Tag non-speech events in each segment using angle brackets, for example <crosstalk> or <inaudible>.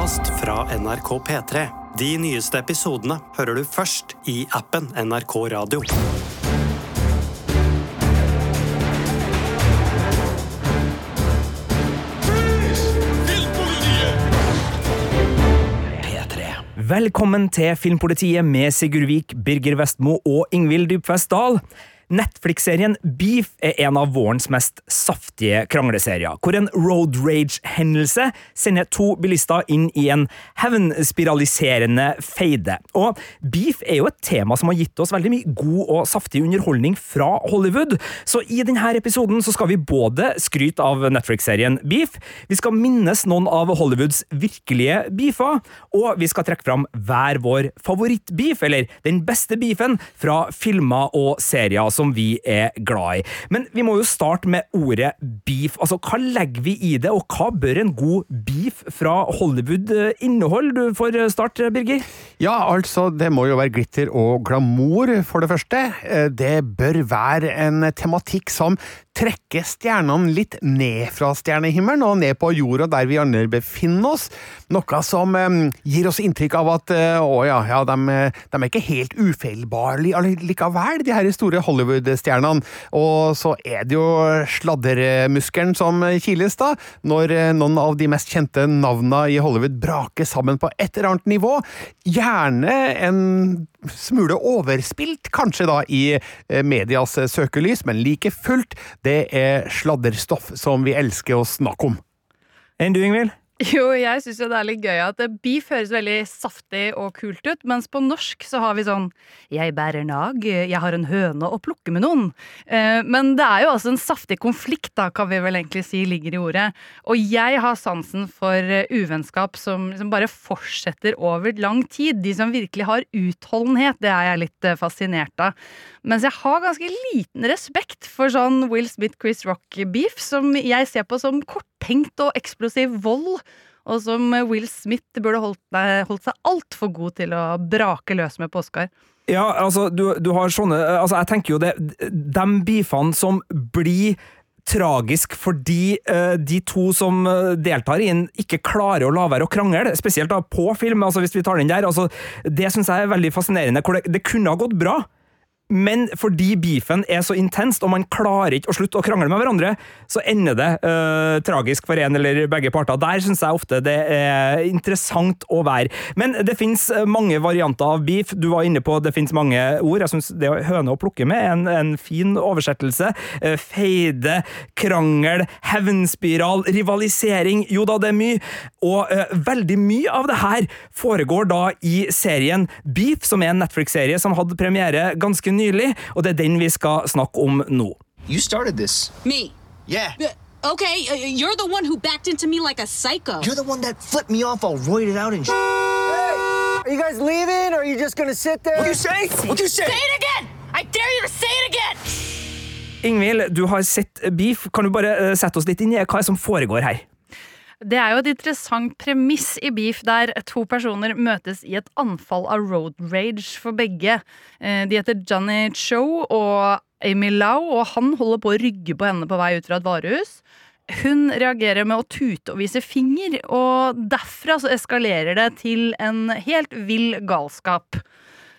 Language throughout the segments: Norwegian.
podkast fra NRK P3. De nyeste episodene hører du først i appen NRK Radio. Velkommen til Filmpolitiet med Sigurd Vik, Birger Vestmo og Ingvild Dybfest Dahl. Netflix-serien Beef er en av vårens mest saftige krangleserier, hvor en road rage-hendelse sender to bilister inn i en hevnspiraliserende feide. Og beef er jo et tema som har gitt oss veldig mye god og saftig underholdning fra Hollywood, så i denne episoden så skal vi både skryte av Netflix-serien Beef, vi skal minnes noen av Hollywoods virkelige beefer, og vi skal trekke fram hver vår favorittbeef, eller den beste beefen, fra filmer og serier som vi er glad i. Men vi må jo starte med ordet beef. Altså, Hva legger vi i det, og hva bør en god beef fra Hollywood eh, inneholde? Du får starte, Birger. Ja, altså, det må jo være glitter og glamour, for det første. Eh, Det bør være en tematikk som trekker stjernene litt ned fra stjernehimmelen og ned på jorda der vi andre befinner oss. Noe som eh, gir oss inntrykk av at eh, å ja, ja de, de er ikke helt ufeilbare likevel, de her store Hollywood-stjernene. Og så er det jo sladdermuskelen som kiles, da, når eh, noen av de mest kjente navnene i Hollywood braker sammen på et eller annet nivå. Gjerne en smule overspilt, kanskje da i eh, medias søkelys, men like fullt, det er sladderstoff som vi elsker å snakke om. Enn du, Ingvild? <laughs> Jo, jeg syns det er litt gøy at beef høres veldig saftig og kult ut, mens på norsk så har vi sånn Jeg bærer nag, jeg har en høne å plukke med noen. Eh, men det er jo altså en saftig konflikt, da, kan vi vel egentlig si ligger i ordet. Og jeg har sansen for eh, uvennskap som, som bare fortsetter over lang tid. De som virkelig har utholdenhet, det er jeg litt eh, fascinert av. Mens jeg har ganske liten respekt for sånn Will Smith-Chris Rock-beef, som jeg ser på som korttenkt og eksplosiv vold. Og som Will Smith burde holdt, holdt seg altfor god til å brake løs med på Oscar. Ja, altså, du, du har sånne Altså, jeg tenker jo det De beefene som blir tragisk fordi uh, de to som deltar i den, ikke klarer å la være å krangle, spesielt da på film. altså hvis vi tar den der, altså, Det syns jeg er veldig fascinerende. hvor det, det kunne ha gått bra. Men fordi beefen er så intenst, og man klarer ikke å slutte å krangle med hverandre, så ender det uh, tragisk for en eller begge parter. Der syns jeg ofte det er interessant å være. Men det fins mange varianter av beef. Du var inne på det fins mange ord. Jeg syns det høne å plukke med er en, en fin oversettelse. Uh, feide, krangel, hevnspiral, rivalisering. Jo da, det er mye. Og uh, veldig mye av det her foregår da i serien Beef, som er en Netflix-serie som hadde premiere ganske nylig nylig, og det er den vi skal snakke om nå. You started this. Me? Yeah. Okay, uh, you're the one who backed into me like a psycho. You're the one that flipped me off all roided out and sh- Are you guys leaving, or are you just gonna sit there? What'd you say? What'd you say? Say it again! I dare you to say it again! Ingvild, du har sett Beef. Kan du bare uh, sette oss litt inn i hva som foregår her? Det er jo et interessant premiss i Beef, der to personer møtes i et anfall av road rage for begge. Eh, De heter Johnny Cho og Amy Lau, og han holder på å rygge på henne på vei ut fra et varehus. Hun reagerer med å tute og vise finger, og derfra så eskalerer det til en helt vill galskap.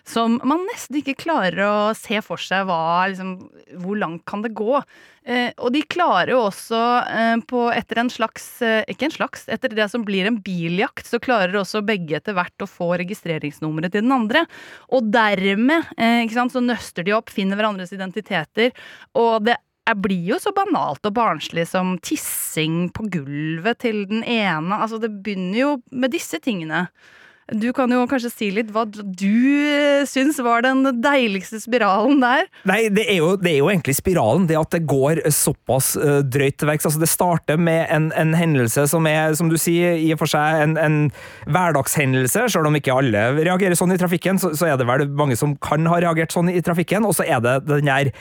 Som man nesten ikke klarer å se for seg hva, liksom, hvor langt kan det gå. Eh, og de klarer jo også eh, på etter en slags eh, Ikke en slags, etter det som blir en biljakt, så klarer også begge etter hvert å få registreringsnummeret til den andre. Og dermed eh, ikke sant, så nøster de opp, finner hverandres identiteter, og det jeg blir jo så banalt og barnslig som tissing på gulvet til den ene. Altså, det begynner jo med disse tingene. Du kan jo kanskje si litt hva du syns var den deiligste spiralen der? Nei, det er jo, det er jo egentlig spiralen. Det at det går såpass uh, drøyt til verks. Altså, det starter med en, en, hendelse som er, som du sier, i og for seg en, en hverdagshendelse. Selv om ikke alle reagerer sånn i trafikken, så, så, er det vel mange som kan ha reagert sånn i trafikken. Og så er det den der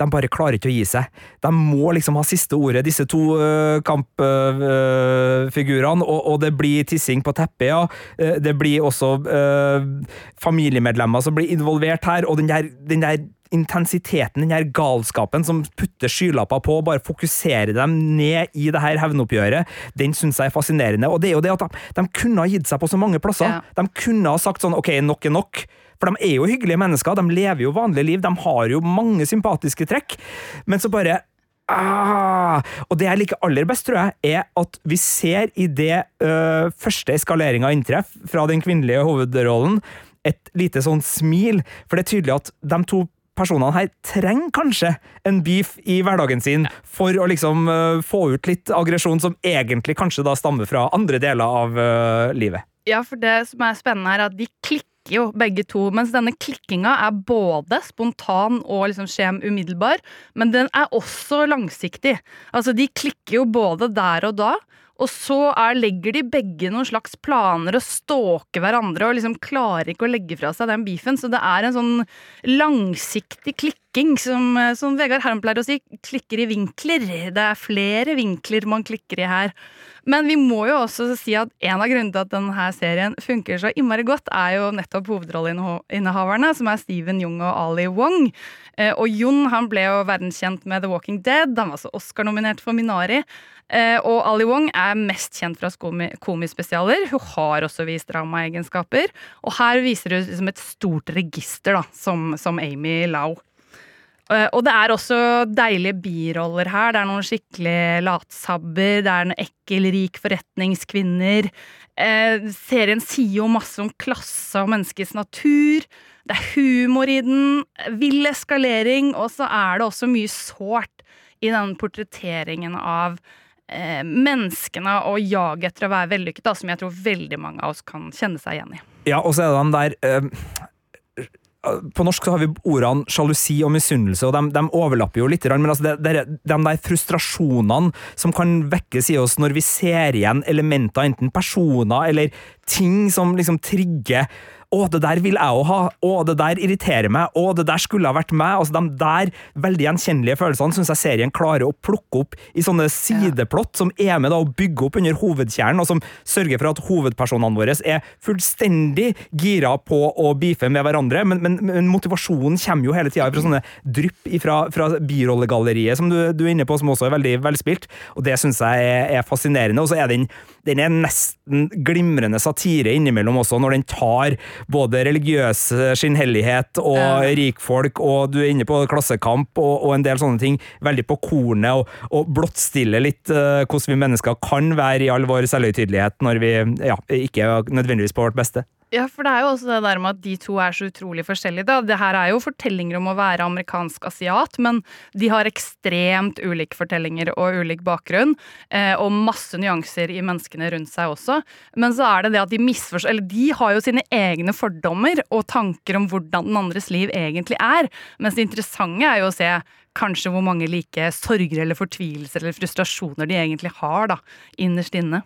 de bare klarer ikke å gi seg. De må liksom ha siste ordet, disse to uh, kampfigurene, og, og, det blir tissing på teppet, ja. Uh, det blir også uh, familiemedlemmer som blir involvert her, og den der, den der intensiteten, den her galskapen som putter skylapper på og bare fokuserer dem ned i det her hevnoppgjøret, den syns jeg er fascinerende. Og det er jo det at de, de kunne ha gitt seg på så mange plasser. Ja. De kunne ha sagt sånn ok, nok er nok. For de er jo hyggelige mennesker, de lever jo vanlige liv, de har jo mange sympatiske trekk, men så bare ah, Og det jeg liker aller best, tror jeg, er at vi ser i det uh, første eskaleringa inntreffer fra den kvinnelige hovedrollen, et lite sånn smil, for det er tydelig at de to personene her trenger kanskje en beef i hverdagen sin for å liksom uh, få ut litt aggresjon som egentlig kanskje da stammer fra andre deler av uh, livet. Ja, for det som er spennende her, er at de klikker jo begge to, mens denne klikkinga er både spontan og liksom skjem umiddelbar, men den er også langsiktig. Altså, de klikker jo både der og da, og så er, legger de begge noen slags planer og stalker hverandre og liksom klarer ikke å legge fra seg den beefen, så det er en sånn langsiktig klikking som, som Vegard Herm pleier å si, klikker i vinkler. Det er flere vinkler man klikker i her. Men vi må jo også si at en av grunnene til at denne serien funker så innmari godt, er jo nettopp hovedrolleinnehaverne, som er Steven Jung og Ali Wong. Eh, Og Jon han ble jo verdenskjent med The Walking Dead. Han var også Oscar-nominert for Minari. Eh, Og Ali Wong er mest kjent fra komispesialer. Hun har også vist dramaegenskaper. Og her viser hun liksom et stort register, da, som, som Amy Lau. Eh, Og det er også deilige biroller her. Det er noen skikkelig latsabber. Det er en ekkel, rik forretningskvinner. Eh, serien sier jo masse om klasse og menneskets natur. Det er humor i den, vill eskalering, og så er det også mye sårt i den portretteringen av eh, menneskene og jaget etter å være vellykket, som jeg tror veldig mange av oss kan kjenne seg igjen i. Ja, og så er det den der eh, På norsk så har vi ordene sjalusi og misunnelse, og de, de overlapper jo litt, men altså det, det, de der frustrasjonene som kan vekkes i oss når vi ser igjen elementer, enten personer eller ting som liksom trigger å, det der vil jeg òg ha. Å, det der irriterer meg. Å, det der skulle ha vært meg. Altså, De der veldig gjenkjennelige følelsene syns jeg serien klarer å plukke opp i sånne sideplott som er med da å bygge opp under hovedkjernen, og som sørger for at hovedpersonene våre er fullstendig gira på å beefe med hverandre, men, men, men motivasjonen kommer jo hele tida fra sånne drypp fra, fra birollegalleriet, som du, du er inne på, som også er veldig velspilt, og det syns jeg er, er fascinerende. Og så er den, den er nesten glimrende satire innimellom også, når den tar både religiøs skinnhellighet og Ja. rikfolk, og du er inne på klassekamp og, og en del sånne ting, veldig på kornet, og, og blottstiller litt uh, hvordan vi mennesker kan være i all vår selvhøytidelighet når vi ja, ikke nødvendigvis på vårt beste. Ja, for det er jo også det der med at de to er så utrolig forskjellige. da. Det her er jo fortellinger om å være amerikansk asiat, men de har ekstremt ulike fortellinger og ulik bakgrunn. Eh, og masse nyanser i menneskene rundt seg også. Men så er det det at de misforstår Eller de har jo sine egne fordommer og tanker om hvordan den andres liv egentlig er. Mens det interessante er jo å se kanskje hvor mange like sorger eller fortvilelser eller frustrasjoner de egentlig har, da, innerst inne.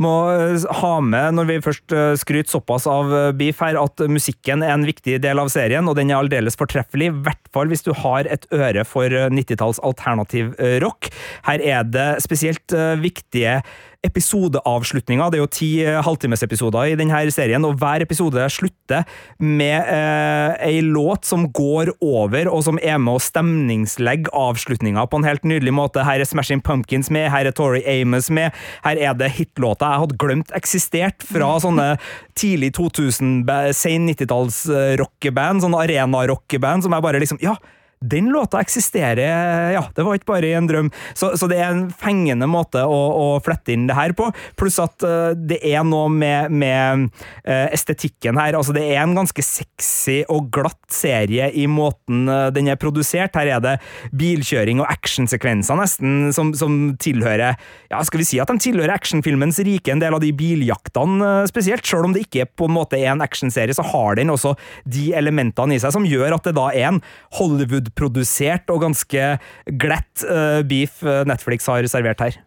Må eh, ha med, når vi først eh, skryter såpass av eh, Beef her, at musikken er en viktig del av serien, og den er aldeles fortreffelig, i hvert fall hvis du har et øre for 90-talls alternativ rock. Her er det spesielt viktige episodeavslutninger. Det er jo ti eh, halvtimesepisoder i denne serien, og hver episode slutter med eh, ei låt som går over, og som er med å stemningslegge avslutninga på en helt nydelig måte. Her er Smashing Pumpkins med, her er Tori Amos med, her er det hitlåter jeg hadde glemt eksistert fra sånne tidlig 2000, sen 90-talls eh, sånne arena-rockeband, som jeg bare liksom Ja! Den låta eksisterer, ja, det var ikke bare i en drøm. Så, så det er en fengende måte å, å flette inn det her på, pluss at uh, det er noe med, med uh, estetikken her. Altså, det er en ganske sexy og glatt serie i måten uh, den er produsert. Her er det bilkjøring og actionsekvenser nesten som, som tilhører Ja, skal vi si at de tilhører actionfilmens rike, en del av de biljaktene spesielt. Selv om det ikke på en måte er en actionserie, så har den også de elementene i seg som gjør at det da er en Hollywood-produsert og ganske glatt eh, beef eh, Netflix har servert her.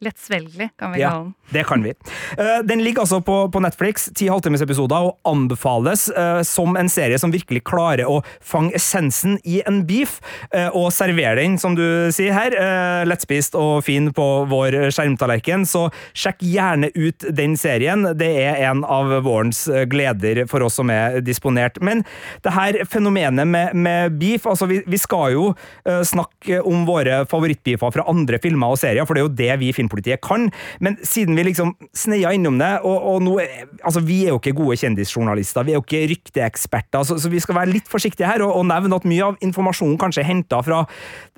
Lettsvelgelig, kan vi Ja, kalle den. det kan vi. Eh, Den ligger altså på, på Netflix, ti halvtimesepisoder, og anbefales eh, som en serie som virkelig klarer å fange essensen i en beef, eh, og servere den, som du sier her, lettspist og fin på vår skjermtallerken. Så sjekk gjerne ut den serien. Det er en av vårens gleder for oss som er disponert. Men det her fenomenet med, med beef, altså vi, vi skal jo snakke om våre favorittbeefer fra andre filmer og serier, for det er jo det vi i Filmpolitiet kan. Men siden vi liksom sneia innom det, og, og nå Altså, vi er jo ikke gode kjendisjournalister, vi er jo ikke rykteeksperter, så, så vi skal være litt forsiktige her og, og nevne at mye av informasjonen kanskje er henta fra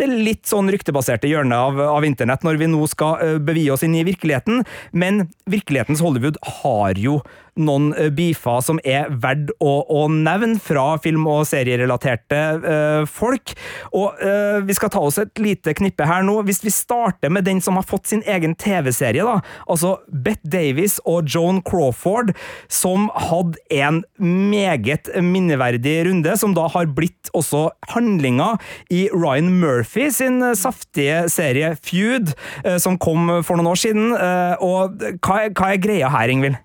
det litt sånn ryktebaserte hjørnet av, av internett når vi nå skal uh, bevie oss inn i virkeligheten. Men virkelighetens Hollywood har jo noen eh, beefer som er verdt å, å nevne fra film- og serierelaterte uh, folk. Og uh, vi skal ta oss et lite knippe her nå. Hvis vi starter med den som har fått sin egen TV-serie, da, altså Bette Davis og Joan Crawford, som hadde en meget minneverdig runde, som da har blitt også handlinga i Ryan Murphy sin saftige serie Feud, uh, som kom for noen år siden. Og hva er, hva er greia her, Ingvild?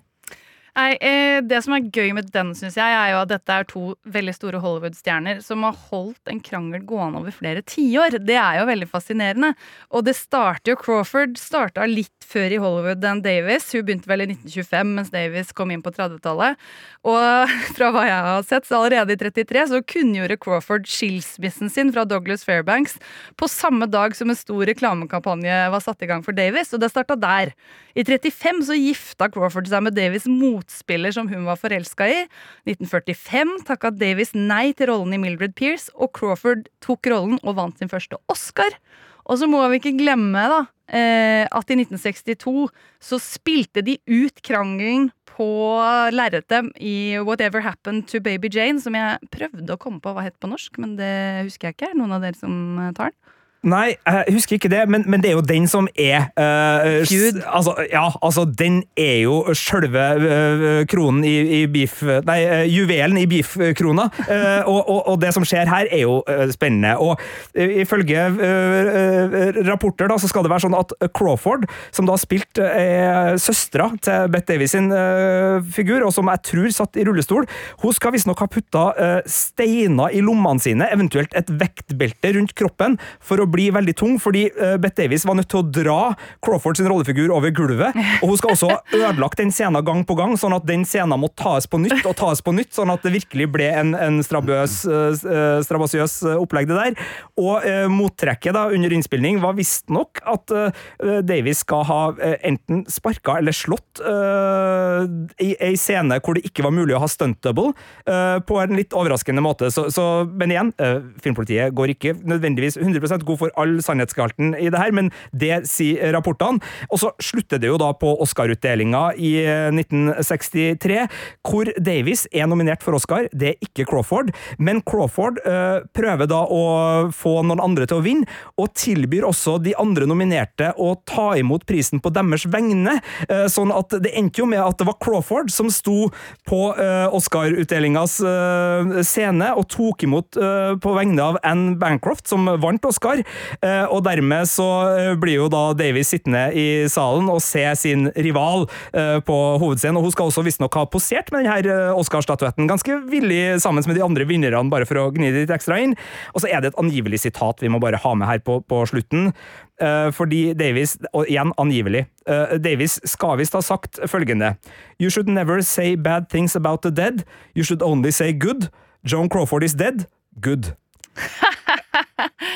Nei, eh, Det som er gøy med den, synes jeg, er jo at dette er to veldig store Hollywood-stjerner som har holdt en krangel gående over flere tiår. Det er jo veldig fascinerende. Og det starter jo Crawford starta litt før i Hollywood enn Davis. Hun begynte vel i 1925, mens Davis kom inn på 30-tallet. Og <laughs> fra hva jeg har sett, så allerede i 33 så kunngjorde Crawford skilsmissen sin fra Douglas Fairbanks på samme dag som en stor reklamekampanje var satt i gang for Davis, og det starta der. I 35 så gifta Crawford seg med Davis' motspiller som hun var forelska i. 1945 takka Davis nei til rollen i Mildred Pierce, og Crawford tok rollen og vant sin første Oscar. Og så må vi ikke glemme da, eh, at i 1962 så spilte de ut krangelen på lerretet i Whatever Happened to Baby Jane, som jeg prøvde å komme på hva het på norsk, men det husker jeg ikke. Noen av dere som eh, tar den? Nei, jeg husker ikke det, men, men det er jo den som er eh, s- Altså, ja, altså, den er jo sjølve uh, kronen i, i beef Nei, uh, juvelen i beef-krona. Eh, og, og, og det som skjer her, er jo eh, spennende. Og eh, ifølge eh, eh, rapporter da, så skal det være sånn at Crawford, som da har spilt uh, søstera til Bette Davies sin eh, figur, og som jeg tror satt i rullestol, hun skal visstnok ha putta eh, steiner i lommene sine, eventuelt et vektbelte rundt kroppen, for å bli veldig tung, fordi uh, Bette Davis var nødt til å dra Crawford sin rollefigur over gulvet, og hun skal også ha <laughs> ødelagt den scenen gang på gang, sånn at den scenen må tas på nytt og tas på nytt, sånn at det virkelig ble en, en strabøs, eh, strabasiøs eh, opplegg det der. Og uh, mottrekket da under innspilling var visstnok at uh, Davis skal ha enten sparka eller slått i ei scene hvor det ikke var mulig å ha stunt double, på en litt overraskende måte. Så, så, men igjen, filmpolitiet går ikke nødvendigvis 100 god for all sannhetsgehalten i det her, men det sier rapportene. Og så slutter det jo da på Oscar-utdelinga i eh, 1963, hvor Davis er nominert for Oscar. Det er ikke Crawford, men Crawford øh, prøver da å få noen andre til å vinne, og tilbyr også de andre nominerte å ta imot prisen på deres vegne. Øh, sånn at det endte jo med at det var Crawford som sto på øh, Oscar-utdelingas eh, scene og tok imot eh, på vegne av Anne Bancroft, som vant Oscar. Eh, og dermed så eh, blir jo da Davies sittende i salen og se sin rival eh, på hovedscenen. Og hun skal også visstnok ha posert med denne Oscar-statuetten ganske villig sammen med de andre vinnerne, bare for å gni det litt ekstra inn. Og så er det et angivelig sitat vi må bare ha med her på, på slutten. Fordi Davies, og igjen angivelig, Davies skal visst ha sagt følgende You should never say bad things about the dead. You should only say good. Joan Crawford is dead. Good. <laughs>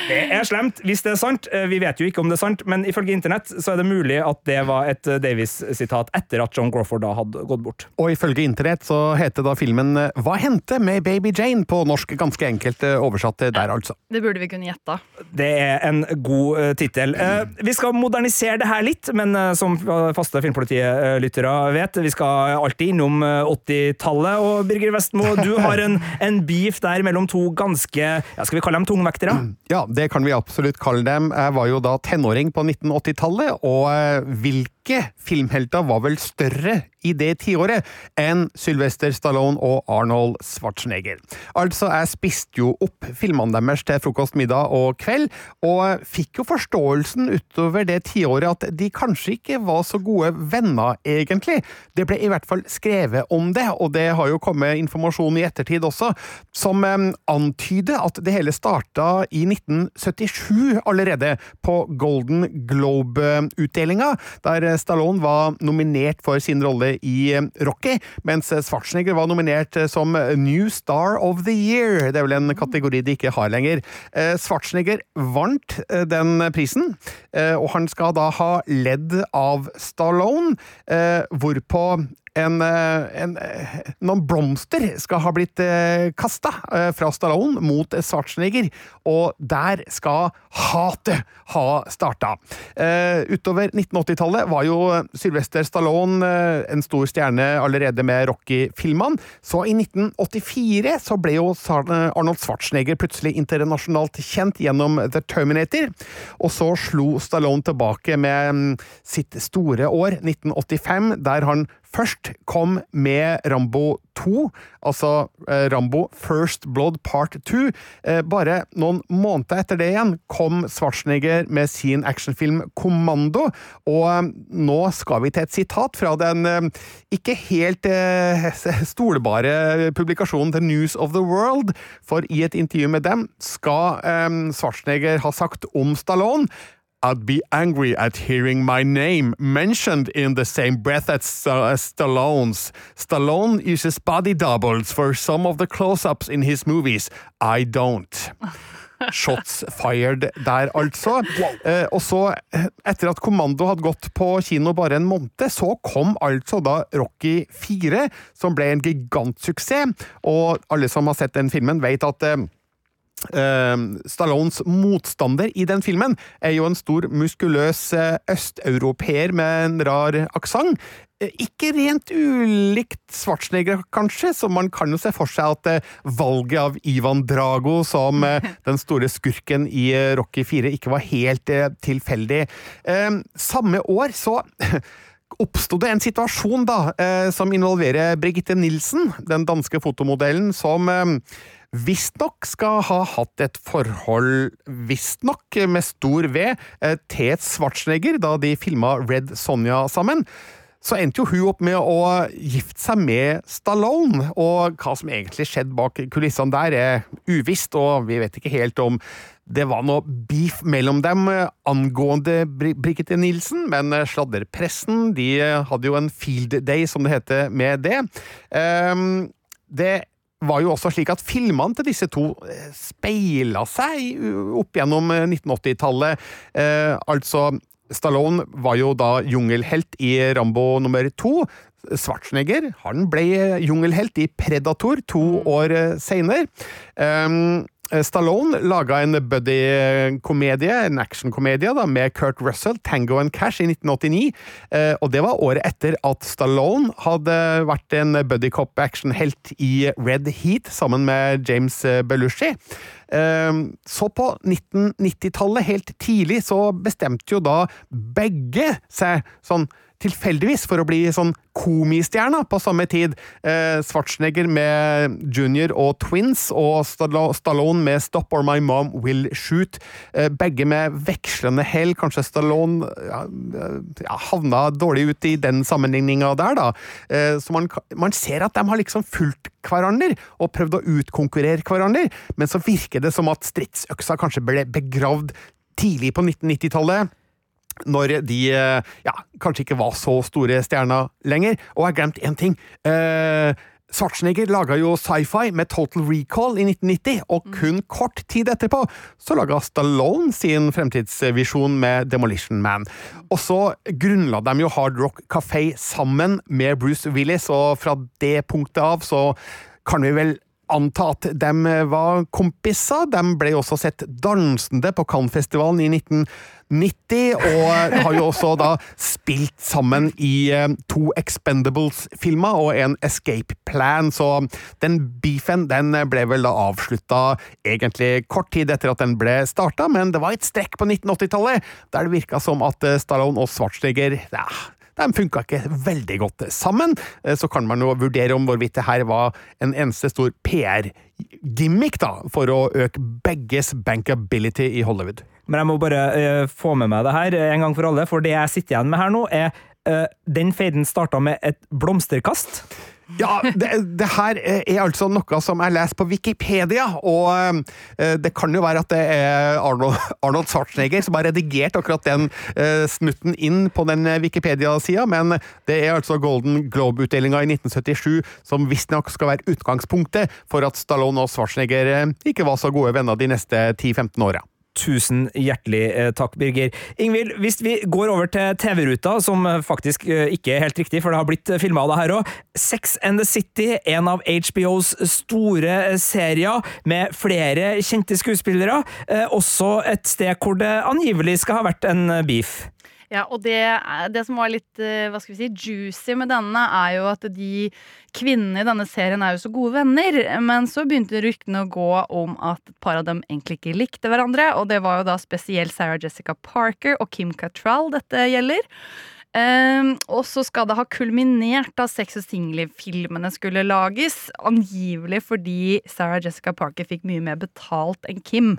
Det er slemt hvis det er sant. Eh, Vi vet jo ikke om det er sant, men ifølge internett så er det mulig at det var et eh, Davies-sitat etter at John Crawford da hadde gått bort. Og ifølge internett så heter da filmen Hva hendte med Baby Jane? På norsk ganske enkelt eh, oversatt der, altså. Det burde vi kunne gjette. Det er en god tittel. Eh, vi skal modernisere det her litt, men eh, som faste Filmpolitiet-lyttere vet, vi skal alltid innom eh, 80-tallet. Og Birger Vestmo, du har en, en beef der mellom to ganske ja, Skal vi kalle dem tungvektere? Ja, det kan vi absolutt kalle dem. Jeg var jo da tenåring på 1980-tallet, og eh, hvilke norske filmhelter var vel større i det tiåret enn Sylvester Stallone og Arnold Schwarzenegger. Altså, jeg spiste jo opp filmene deres til frokost, middag og kveld, og fikk jo forståelsen utover det tiåret at de kanskje ikke var så gode venner, egentlig. Det ble i hvert fall skrevet om det, og det har jo kommet informasjon i ettertid også, som antyder at det hele starta i 1977 allerede, på Golden Globe-utdelinga, der Stallone var nominert for sin rolle i eh, Rocky, mens Schwarzenegger var nominert eh, som New Star of the Year. Det er vel en kategori de ikke har lenger. Eh, Schwarzenegger vant eh, den prisen, eh, og han skal da ha ledd av Stallone, eh, hvorpå en, eh, en, eh, noen blomster skal ha blitt eh, kasta fra Stallone mot Schwarzenegger, og der skal hatet ha starta. Utover 1980-tallet var jo Sylvester Stallone en stor stjerne allerede med Rocky-filmene, så i 1984 så ble jo Arnold Schwarzenegger plutselig internasjonalt kjent gjennom The Terminator, og så slo Stallone tilbake med mm, sitt store år, 1985, der han først kom med Rambo 2, altså eh, Rambo First Blood Part 2. Eh, bare noen måneder etter det igjen kom Schwarzenegger med sin actionfilm Kommando, og eh, nå skal vi til et sitat fra den ikke helt <laughs> stolbare publikasjonen The News of the World, for i et intervju med dem skal Schwarzenegger ha sagt om Stallone I'd be angry at hearing my name mentioned in the same breath as, uh, as Stallone's. Stallone uses body doubles for some of the close-ups in his movies. I don't. <laughs> Shots fired der, altså. Eh, og så, eh, etter at Kommando hadde gått på kino bare en måned, så kom altså da Rocky 4, som ble en gigantsuksess. Og alle som har sett den filmen, vet at Eh, Stallones motstander i den filmen er jo en stor, muskuløs eh, østeuropeer med en rar aksent. Eh, Ikke rent ulikt Schwarzenegger, kanskje, så man kan jo se for seg at eh, valget av Ivan Drago som eh, <laughs> den store skurken i eh, Rocky 4 ikke var helt eh, tilfeldig. Eh, Samme år så <laughs> oppsto det en situasjon da, eh, som involverer Brigitte Nilsen, den danske fotomodellen, som eh, visstnok skal ha hatt et forhold, visstnok med stor V, til til Schwarzenegger da de filma Red Sonja sammen. Så endte jo hun opp med å gifte seg med Stallone, og hva som egentlig skjedde bak kulissene der, er uvisst, og vi vet ikke helt om det var noe beef mellom dem eh, angående Brigitte Nielsen, men eh, sladderpressen de eh, hadde jo en field day, som det heter, med det. Ehm, det var jo også slik at filmene til disse to eh, speila seg opp gjennom eh, 1980-tallet. Eh, altså, Stallone var jo da jungelhelt i Rambo nummer to. Schwarzenegger han ble jungelhelt i Predator to år eh, seinere. Um, Stallone laga en buddy-komedie, en actionkomedie, med Kurt Russell, Tango and Cash, i 1989. Eh, og det var året etter at Stallone hadde vært en buddy-cop-action-helt i Red Heat sammen med James eh, Belushi. Eh, Så på 1990-tallet, helt tidlig, så bestemte jo da begge seg sånn tilfeldigvis for å bli sånn komistjerna på samme tid. Eh, Schwarzenegger med Junior og Twins, og Stallone med Stop or My Mom Will Shoot. Eh, begge med vekslende hell. Kanskje Stallone ja, eh, ja, havna dårlig ut i den sammenligninga der, da. Eh, så man, man ser at de har liksom fulgt hverandre og prøvd å utkonkurrere hverandre, men så virker det som at stridsøksa kanskje ble begravd tidlig på 1990-tallet når de eh, ja, kanskje ikke var så store stjerner lenger. Og jeg har glemt én ting. Eh, Schwarzenegger laga jo sci-fi med Total Recall i 1990, og kun kort tid etterpå så laga Stallone sin fremtidsvisjon med Demolition Man. Og så grunnla de jo Hard Rock Café sammen med Bruce Willis, og fra det punktet av så kan vi vel anta at de var kompiser. De ble også sett dansende på Cannes-festivalen i 1990, og har jo også da spilt sammen i eh, to Expendables-filmer og en Escape Plan, så den beefen den ble vel da avslutta egentlig kort tid etter at den ble starta, men det var et strekk på 1980-tallet der det virka som at eh, Stallone og Schwarzenegger ja, de funka ikke veldig godt sammen. Eh, Så kan man jo vurdere om hvorvidt det her var en eneste stor PR-gimmick da, for å øke begges bankability i Hollywood. Men jeg må bare uh, få med meg det her eh, en gang for alle, for det jeg sitter igjen med her nå, er uh, den feiden starta med et blomsterkast. Ja, det, det her er altså noe som jeg leser på Wikipedia, og eh, det kan jo være at det er Arnold, Schwarzenegger som har redigert akkurat den eh, snutten inn på den Wikipedia-sida, men det er altså Golden Globe-utdelinga i 1977 som visstnok skal være utgangspunktet for at Stallone og Schwarzenegger eh, ikke var så gode venner de neste 10-15 åra. Tusen hjertelig eh, takk, Birger. Ingvild, hvis vi går over til TV-ruta, som eh, faktisk eh, ikke er helt riktig, for det har blitt filma av det her òg. Sex and the City, en av HBOs store serier med flere kjente skuespillere. Også et sted hvor det angivelig skal ha vært en beef. Ja, og det, er- det som var litt eh, hva skal vi si, juicy med denne, er jo at de kvinnene i denne serien er jo så gode venner. Men så begynte ryktene å gå om at et par av dem egentlig ikke likte hverandre. Og det var jo da spesielt Sarah Jessica Parker og Kim Cattrall dette gjelder. Um, og så skal det ha kulminert da Sex og Single-filmene skulle lages. Angivelig fordi Sarah Jessica Parker fikk mye mer betalt enn Kim.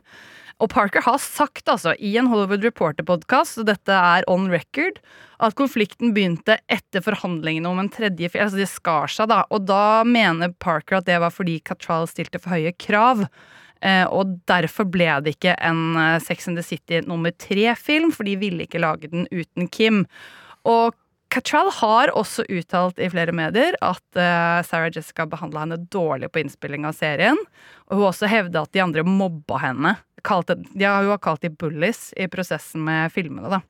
Og Parker har sagt altså i en Hollywood Reporter-podkast, og dette er on record, at konflikten begynte etter forhandlingene om en tredje film. Altså det skar seg, da. Og da mener Parker at det var fordi Cattrall stilte for høye krav. Eh, og derfor ble det ikke en eh, Sex and the City nummer tre-film, for de ville ikke lage den uten Kim. Og Cattrall har også uttalt i flere medier at uh, Sarah Jessica behandla henne dårlig på innspilling av serien. Og hun også hevda at de andre mobba henne. Kalte, de har kalt de bullies i prosessen med filmene. da.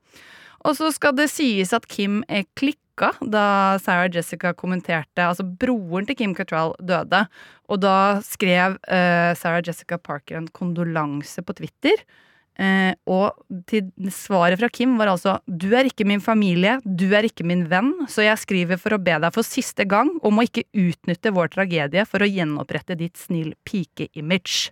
Og så skal det sies at Kim er klikka da Sarah Jessica kommenterte Altså, broren til Kim Cattrall døde, og da skrev uh, Sarah Jessica Parker en kondolanse på Twitter. Uh, og til svaret fra Kim var altså Du er ikke min familie, du er ikke min venn, så jeg skriver for å be deg for siste gang om å ikke utnytte vår tragedie for å gjenopprette ditt snill pike-image.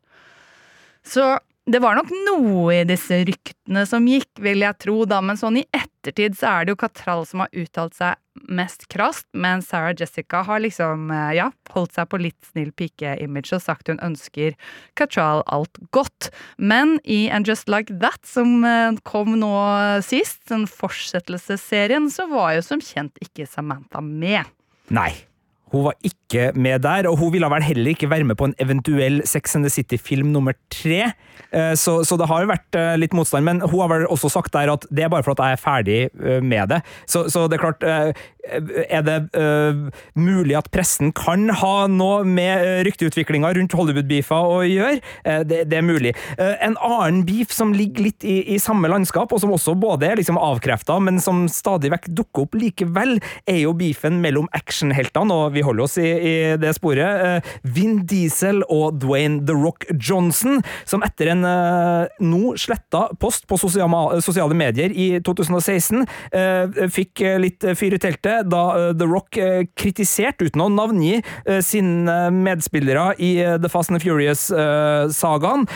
Så det var nok noe i disse ryktene som gikk, vil jeg tro, da, men sånn i ettertid så er det jo Cattrall som har uttalt seg mest krast, men Sarah Jessica har liksom, eh, ja, holdt seg på litt snill pike-image og sagt hun ønsker Cattrall alt godt. Men i And Just Like That, som eh, kom nå sist, den fortsettelsesserien, så var jo som kjent ikke Samantha med. Nei. Hun var ikke med der, og hun ville vel heller ikke være med på en eventuell Sex and the City-film nummer tre. Eh, Så, så det har jo vært eh, litt motstand, men hun har vel også sagt der at det er bare for at jeg er ferdig eh, med det. Så, så det er klart Er det uh, mulig at pressen kan ha noe med uh, rykteutviklinga rundt Hollywood-beefa å gjøre? Uh, det, det er mulig. Uh, en annen beef som ligger litt i, i samme landskap, og som også både er liksom avkrefta, men som stadig vekk dukker opp likevel, er jo beefen mellom actionheltene, og vi holder oss i, i det sporet. eh, Vin Diesel og Dwayne The Rock Johnson, som etter en eh, nå sletta post på sosiale, sosiale medier i 2016 eh, fikk eh, litt fyr i teltet da eh, The Rock eh, kritiserte, uten å navngi, eh, sine medspillere i The Fast and the Furious-sagaen,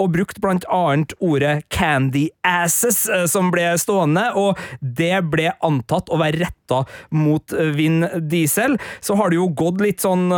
og brukt blant annet ordet candy asses, som ble stående, og det ble antatt å være retta mot Vin Diesel. Så har det jo gått litt sånn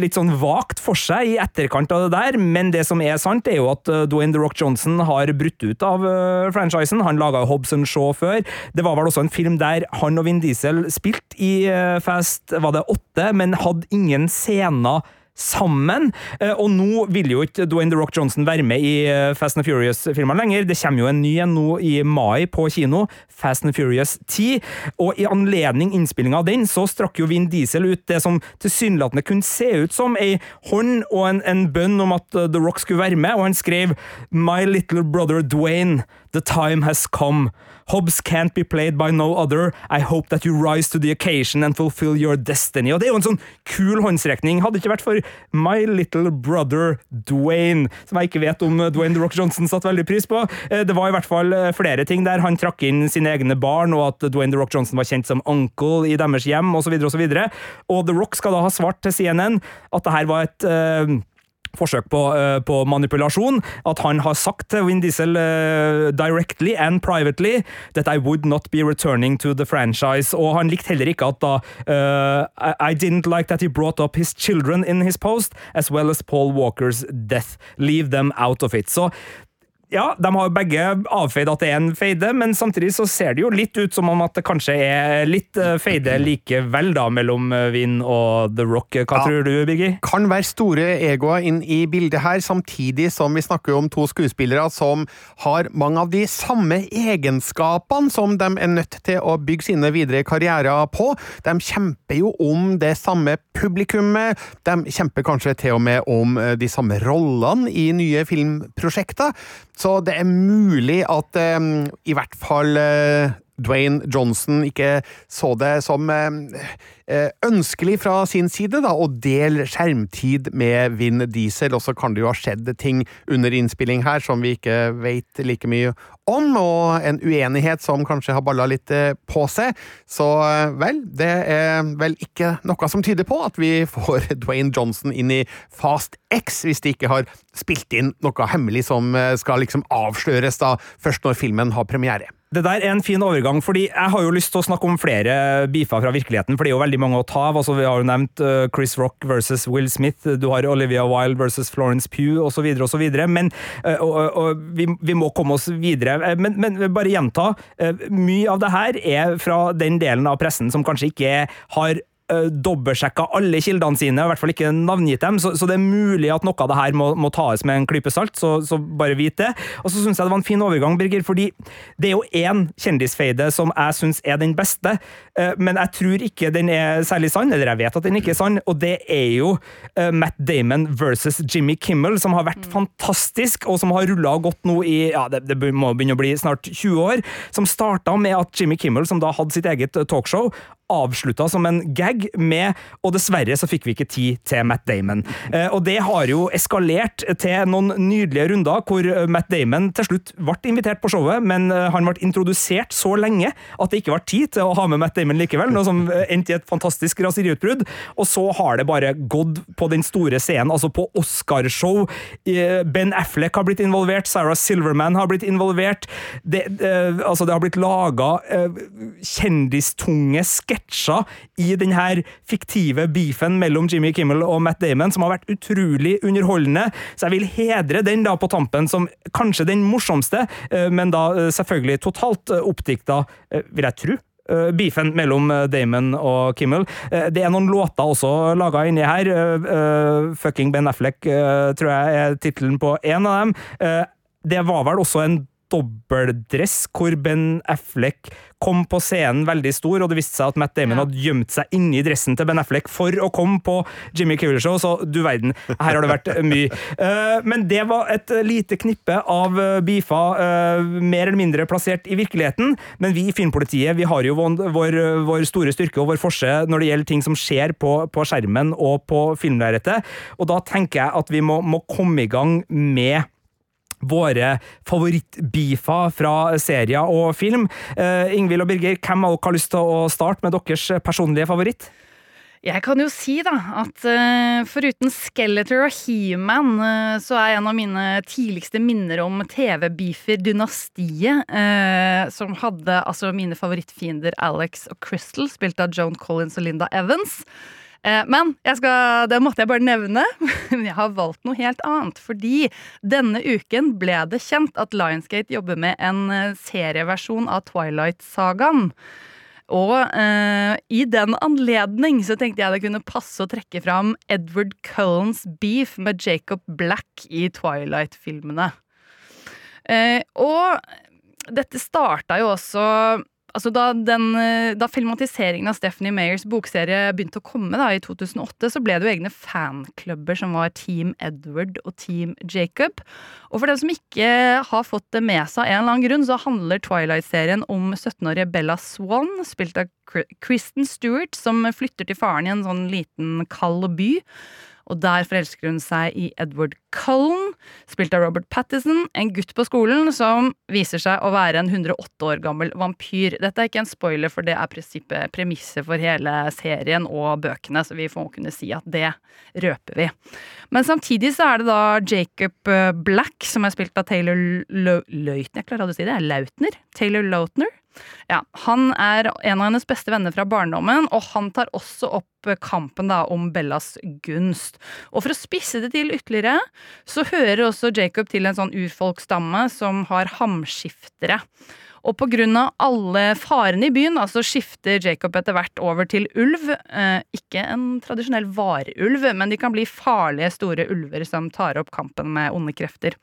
litt sånn vagt for seg i etterkant av det der, men det som er sant, er jo at Dwayne The Rock Johnson har brutt ut av franchisen. Han laga Hobson Shaw før. Det var vel også en film der han og Vin Diesel spilte i eh, Fast var det åtte, men hadde ingen scener sammen. Eh, Og nå vil jo ikke Dwayne The Rock Johnson være med i eh, Fast and Furious-filmene lenger. Det kommer jo en ny en nå i mai på kino, Fast and Furious 10. Og i anledning innspillinga av den, så strakk jo Vin Diesel ut det som tilsynelatende kunne se ut som ei hånd og en, en bønn om at The Rock skulle være med, og han skrev My little brother Dwayne. The time has come. Hobbs can't be played by no other. I hope that you rise to the occasion and fulfill your destiny. Og det er jo en sånn kul håndsrekning. Hadde ikke vært for My Little Brother Dwayne, som jeg ikke vet om Dwayne The Rock Johnson satte veldig pris på. Eh, Det var i hvert fall eh, flere ting der. Han trakk inn sine egne barn, og at Dwayne The Rock Johnson var kjent som uncle i deres hjem, osv., videre Og The Rock skal da ha svart til CNN at det her var et eh, forsøk på, eh, på manipulasjon. At han har sagt til Vin Diesel eh, directly and privately that I would not be returning to the franchise. Og han likte heller ikke at da eh, I, didn't like that he brought up his children in his post, as well as Paul Walkers death. Leave them out of it. Så ja, de har jo begge avfeid at det er en feide, men samtidig så ser det jo litt ut som om at det kanskje er litt eh, feide likevel, da, mellom eh, Vin og The Rock. Hva Ja. tror du, Birger? kan være store egoer inn i bildet her, samtidig som vi snakker om to skuespillere som har mange av de samme egenskapene som de er nødt til å bygge sine videre karrierer på. De kjemper jo om det samme publikummet, de kjemper kanskje til og med om eh, de samme rollene i nye filmprosjekter, så det er mulig at eh, i hvert fall eh, Dwayne Johnson ikke så det som eh, eh, ønskelig fra sin side da, å dele skjermtid med Vin Diesel, og så kan det jo ha skjedd ting under innspilling her som vi ikke vet like mye om, og en uenighet som kanskje har balla litt eh, på seg. Så vel, det er vel ikke noe som tyder på at vi får <laughs> Dwayne Johnson inn i Fast X, hvis de ikke har spilt inn noe hemmelig som skal liksom avsløres da, først når filmen har premiere. Det der er en fin overgang, fordi jeg har jo lyst til å snakke om flere beefer fra virkeligheten, for det er jo veldig mange å ta av. Altså, vi har jo nevnt eh, Chris Rock versus Will Smith, du har Olivia Wilde versus Florence Pugh, osv., osv. Men eh, og, og, vi, vi må komme oss videre. Eh, Men, men bare gjenta, mye av det her er fra den delen av pressen som kanskje ikke har dobbeltsjekka alle kildene sine, i hvert fall ikke navngitt dem, så, så det er mulig at noe av det her må, må tas med en klype salt, så, så bare vit det. Og så syns jeg det var en fin overgang, Birger, fordi det er jo én kjendisfeide som jeg syns er den beste, eh, men jeg tror ikke den er særlig sann, eller jeg vet at den ikke er sann, og det er jo eh, Matt Damon versus Jimmy Kimmel, som har vært fantastisk, og som har rulla godt nå i ja, det, det må begynne å bli snart 20 år, som starta med at Jimmy Kimmel, som da hadde sitt eget eh, talkshow, avslutta som en gag med Og dessverre så fikk vi ikke tid til Matt Damon. Eh, og det har jo eskalert til noen nydelige runder hvor Matt Damon til slutt ble invitert på showet, men eh, han ble introdusert så lenge at det ikke ble tid til å ha med Matt Damon likevel, noe som eh, endte i et fantastisk raseriutbrudd. Og så har det bare gått på den store scenen, altså på Oscarshow. Ben Affleck har blitt involvert, Sarah Silverman har blitt involvert. Det, altså det har blitt laga kjendistunge sketsjer i denne fiktive beefen mellom Jimmy Kimmel og Matt Damon, som har vært utrolig underholdende. Så jeg vil hedre den da på tampen som kanskje den morsomste, eh, men da eh, selvfølgelig totalt eh, oppdikta, vil jeg tro. Beefen mellom Damon og Kimmel. Det er noen låter også laga inni her. Fucking Ben Affleck, tror jeg er tittelen på en av dem. Det var vel også en dobbeldress hvor Ben Affleck kom på scenen veldig stor, og det viste seg at Matt Damon hadde gjemt seg inni dressen til Ben Affleck for å komme på Jimmy Kimmel Show, så du verden, her har det vært mye. <laughs> Eh, Men det var et lite knippe av eh, beefer, eh, mer eller mindre plassert i virkeligheten, men vi i Filmpolitiet vi har jo vår, vår store styrke og vår forse når det gjelder ting som skjer på, på skjermen og på filmlerretet, og da tenker jeg at vi må, må komme i gang med våre favorittbeefer fra serier og film. Uh, Ingvild og Birger, hvem av dere har lyst til å starte med deres personlige favoritt? Jeg kan jo si da at uh, foruten Skeletor og He-Man, uh, så er en av mine tidligste minner om TV-beefer Dynastiet, uh, som hadde altså mine favorittfiender Alex og Crystal, spilt av Joan Collins og Linda Evans. Eh, Men skal, det måtte jeg bare nevne. <laughs> Men jeg har valgt noe helt annet. Fordi denne uken ble det kjent at Lionsgate jobber med en eh, serieversjon av Twilight-sagaen. Og eh, i den anledning så tenkte jeg det kunne passe å trekke fram Edward Cullens beef med Jacob Black i Twilight-filmene. Eh, og dette starta jo også altså da, den, eh, da filmatiseringen av Stephanie Mayers bokserie begynte å komme da, i 2008, så ble det jo egne fanklubber som var Team Edward og Team Jacob. Og for dem som ikke har fått det med seg av en eller annen grunn, så handler Twilight-serien om 17-årige Bella Swan, spilt av Kristen Stewart, som flytter til faren i en sånn liten kald by. Og der forelsker hun seg i Edward Cullen, spilt av Robert Pattison, en gutt på skolen som viser seg å være en 108 år gammel vampyr. Dette er ikke en spoiler, for det er premisset for hele serien og bøkene, så vi får kunne si at det røper vi. Men samtidig så er det da Jacob eh, Black, som er spilt av Taylor Lautner jeg klarer aldri å si det, Lautner? Taylor Lautner? Ja, Han er en av hennes beste venner fra barndommen, og han tar også opp kampen da om Bellas gunst. Og for å spisse det til ytterligere, så hører også Jacob til en sånn urfolksstamme som har hamskiftere. Og av alle farene i byen, altså så skifter Jacob etter hvert over til ulv. Eh, ikke en tradisjonell varulv, men de kan bli farlige store ulver som tar opp kampen med onde krefter.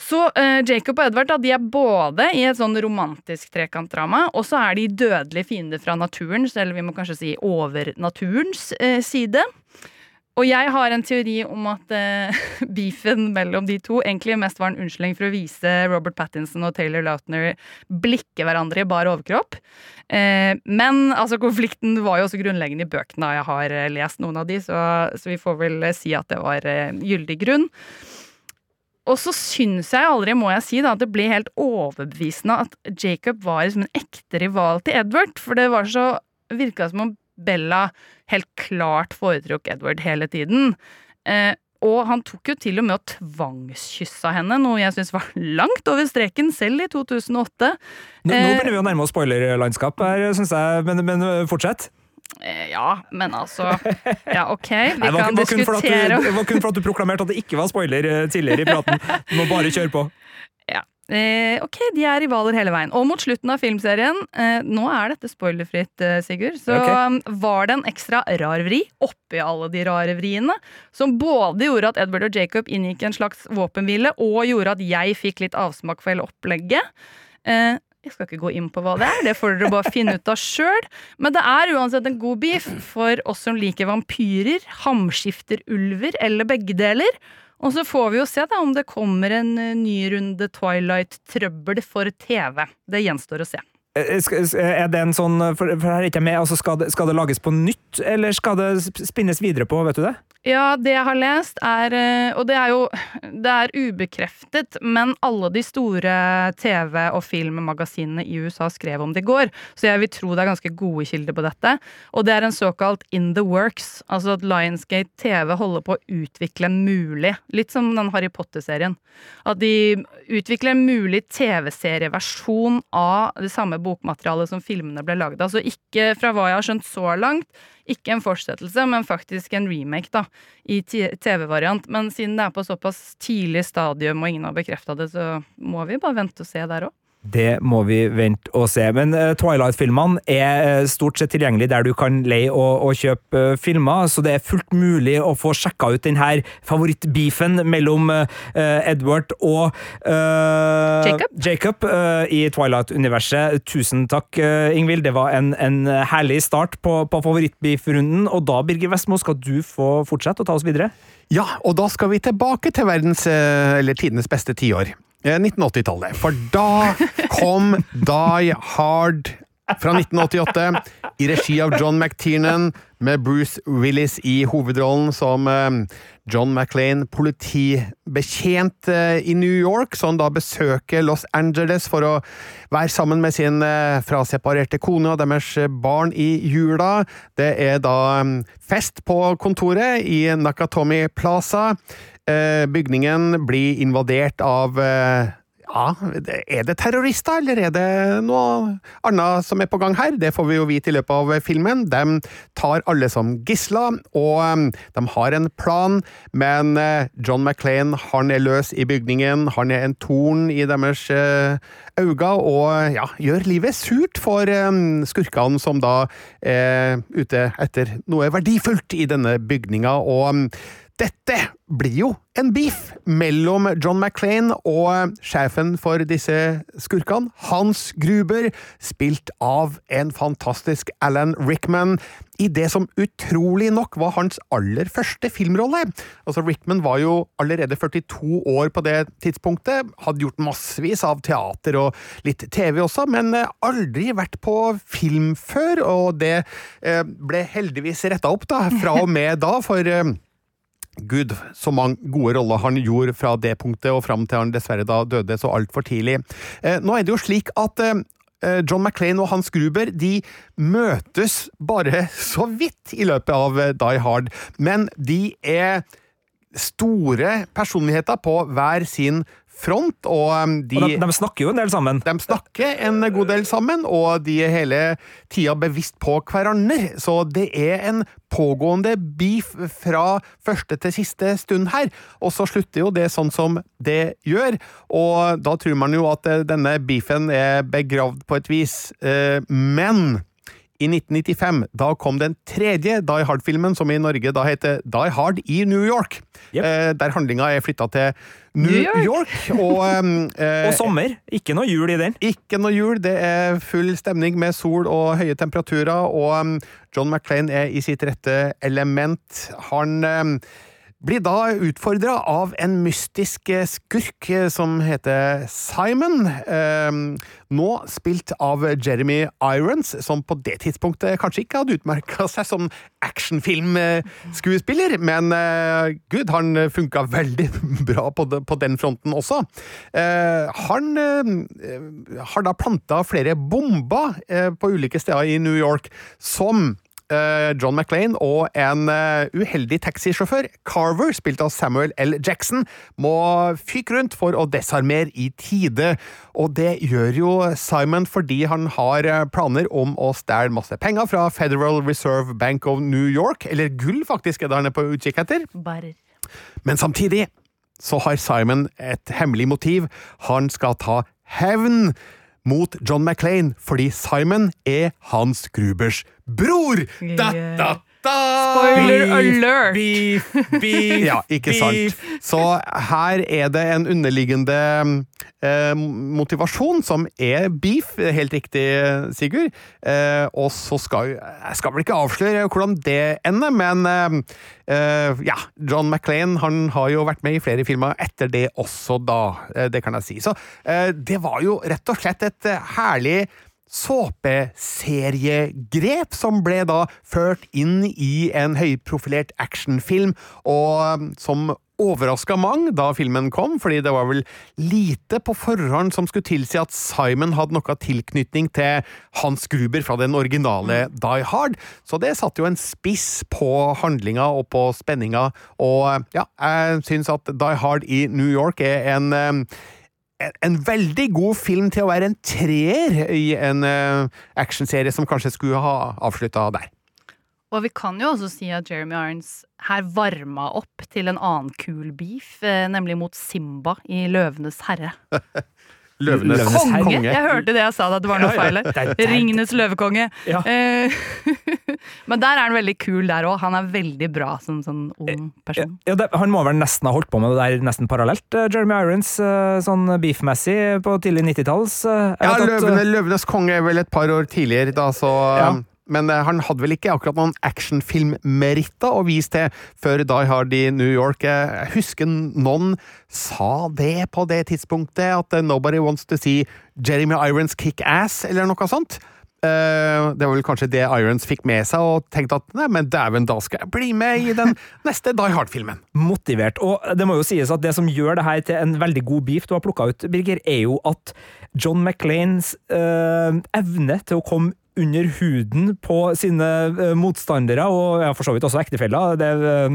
Så uh, Jacob og Edvard da, de er både i et sånn romantisk trekantdrama, og så er de dødelige fiender fra naturens, eller vi må kanskje si overnaturens uh, side. Og jeg har en teori om at uh, <laughs> beefen mellom de to egentlig mest var en unnskyldning for å vise Robert Pattinson og Taylor Lautner blikke hverandre i bar overkropp. Uh, men altså, konflikten var jo også grunnleggende i bøkene, og jeg har lest noen av de, så, så vi får vel si at det var gyldig grunn. Og så syns jeg aldri, må jeg si, da, at det ble helt overbevisende at Jacob var liksom en ekte rival til Edward. For det var så virka som om Bella helt klart foretrukk Edward hele tiden. Eh, og han tok jo til og med og tvangskyssa henne, noe jeg syns var <laughs> langt over streken, selv i 2008. Nå, nå Eh, begynner vi å nærme oss spoilerlandskap her, syns jeg, men, men fortsett. Eh, ja, men altså Ja, ok, vi Nei, var, kan diskutere du, det var kun for at du proklamerte at det ikke var spoiler eh, tidligere i praten. Du må bare kjøre på. Ja. Eh, ok, de er rivaler hele veien. Og mot slutten av filmserien, eh, nå er dette spoilerfritt, eh, Sigurd, så Ok. um, var det en ekstra rar vri oppi alle de rare vriene, som både gjorde at Edward og Jacob inngikk en slags våpenhvile, og gjorde at jeg fikk litt avsmak for hele opplegget. Jeg skal ikke gå inn på hva det er, det får dere bare finne ut av sjøl. Men det er uansett en god beef for oss som liker vampyrer, hamskifterulver eller begge deler. Og så får vi jo se da om det kommer en eh, ny runde Twilight-trøbbel for TV. Det gjenstår å se. Eh, skal- Er det en sånn, for, for her er ikke jeg med, altså skal, det, skal det lages på nytt, eller skal det spinnes videre på, vet du det? Ja, det jeg har lest er eh, Og det er jo Det er ubekreftet, men alle de store TV- og filmmagasinene i USA skrev om det i går, så jeg vil tro det er ganske gode kilder på dette. Og det er en såkalt in the works, altså at Lionsgate TV holder på å utvikle en mulig Litt som den Harry Potter-serien. At de utvikler en mulig TV-serieversjon av det samme bokmaterialet som filmene ble laget av. Altså ikke, fra hva jeg har skjønt så langt, ikke en fortsettelse, men faktisk en remake da, i TV-variant. Men siden det er på såpass tidlig stadium og ingen har bekrefta det, så må vi bare vente og se der òg. Det må vi vente og se. Men eh, Twilight-filmene er eh, stort sett tilgjengelig der du kan leie og, og kjøpe eh, filmer, så det er fullt mulig å få sjekka ut denne her favorittbeefen mellom uh, Edward og uh, Jacob. Jacob uh, i Twilight-universet. Tusen takk, Ingvild. Det var en, en herlig start på, på favorittbeef-runden. Og da, Birger Vestmo, skal du få fortsette å ta oss videre. Ja, og da skal vi tilbake til verdens, eller tidenes beste tiår. Eh, 1980-tallet. For da kom Die Hard fra 1988 i regi av John McTiernan med Bruce Willis i hovedrollen som eh, John McLean, politibetjent eh, i New York, som da besøker Los Angeles for å være sammen med sin eh, fraseparerte kone og deres barn i jula. Det er da eh, fest på kontoret i Nakatomi Plaza. Bygningen blir invadert av ja, er det terrorister, eller er det noe annet som er på gang her? Det får vi jo vite i løpet av filmen. De tar alle som gisler, og um, de har en plan, men eh, John McClain han er løs i bygningen. Han er en torn i deres eh, øyne, og ja, gjør livet surt for um, skurkene som da er ute etter noe verdifullt i denne bygninga. og um, Dette blir jo en beef mellom John McClain og sjefen for disse skurkene, Hans Gruber, spilt av en fantastisk Alan Rickman, i det som utrolig nok var hans aller første filmrolle. Altså, Rickman var jo allerede 42 år på det tidspunktet, hadde gjort massevis av teater og litt TV også, men eh, aldri vært på film før, og det eh, ble heldigvis retta opp da, fra og med da, for eh, Gud, så mange gode roller han gjorde fra det punktet og fram til han dessverre da døde så altfor tidlig. Eh, nå er det jo slik at eh, John McClane og Hans Gruber de møtes bare så vidt i løpet av eh, Die Hard, men de er store personligheter på hver sin front, og um, de, Og de, de snakker jo en del sammen. de snakker en god del sammen, og de er hele tida bevisst på hverandre. Så det er en pågående beef fra første til siste stund her. Og så slutter jo det sånn som det gjør, og da tror man jo at eh, denne beefen er begravd på et vis. Eh, Men i 1995 da kom den tredje Die Hard-filmen, som i Norge da heter Die Hard i New York. Yep. Eh, der handlinga er flytta til New, New York. og, um, eh, <laughs> Og sommer. Ikke noe jul i den. ikke noe jul, det er full stemning med sol og høye temperaturer, og um, John McClane er i sitt rette element. Han um, blir da utfordra av en mystisk eh, skurk eh, som heter Simon. Um, nå spilt av Jeremy Irons, som på det tidspunktet kanskje ikke hadde utmerka seg som actionfilmskuespiller, men uh, gud, han funka veldig <laughs> bra på, den fronten også. Han har da planta flere bomber på ulike steder i New York, som John McLean og en uheldig taxisjåfør, Carver, spilt av Samuel L. Jackson, må fyke rundt for å desarmere i tide. Og det gjør jo Simon fordi han har planer om å stjele masse penger fra Federal Reserve Bank of New York, eller gull faktisk er det han er på utkikk etter. Barer. Men samtidig så har Simon et hemmelig motiv. Han skal ta hevn mot John McClane, fordi Simon er Hans Grubers bror! Da, da, da! Spoiler alert! Beef, beef, <laughs> Ja, ikke sant. Så her er det en underliggende eh, motivasjon som er beef, helt riktig, Sigurd. Eh, og så skal Jeg skal vel ikke avsløre hvordan det ender, men eh, eh, ja, John McClane han har jo vært med i flere filmer etter det også, da. Eh, det kan jeg si. Så eh, det var jo rett og slett et eh, herlig såpeseriegrep som ble da ført inn i en høyprofilert actionfilm, og som overraska mange da filmen kom, fordi det var vel lite på forhånd som skulle tilsi at Simon hadde noe tilknytning til Hans Gruber fra den originale Die Hard, så det satte jo en spiss på handlinga og på spenninga, og ja, jeg syns at Die Hard i New York er en eh, en veldig god film til å være en treer i en uh, actionserie som kanskje skulle ha avslutta der. Og vi kan jo også si at Jeremy Irons her varma opp til en annen kul beef, eh, nemlig mot Simba i Løvenes herre. <laughs> Løvenes Løvenes Konge! konge. Jeg hørte det jeg sa, at det var noe feil er- her. er- Ringenes løvekonge. Ja. Eh, <laughs> Men der er han veldig kul der òg. Han er veldig bra som sånn ung person. Ja, det, han må vel nesten ha holdt på med det der nesten parallelt, eh, Jeremy Irons, eh, sånn beef-messig på tidlig 90-talls. eh, Ja, eh, Løvene, Løvenes konge er vel et par år tidligere, da, så Ja. Men eh, han hadde vel ikke akkurat noen actionfilmmeritter å vise til før Die Hard i New York. Jeg husker noen sa det på det tidspunktet, at eh, nobody wants to see Jeremy Irons kick ass, eller noe sånt. Eh, Det var vel kanskje det Irons fikk med seg, og tenkte at nei, men dæven, da skal jeg bli med i den neste Die Hard-filmen. motivert. Og det må jo sies at det som gjør det her til en veldig god beef du har plukka ut, Birger, er jo at John McLeans øh, evne til å komme under huden på sine eh, motstandere, og ja, for så vidt også ektefeller, det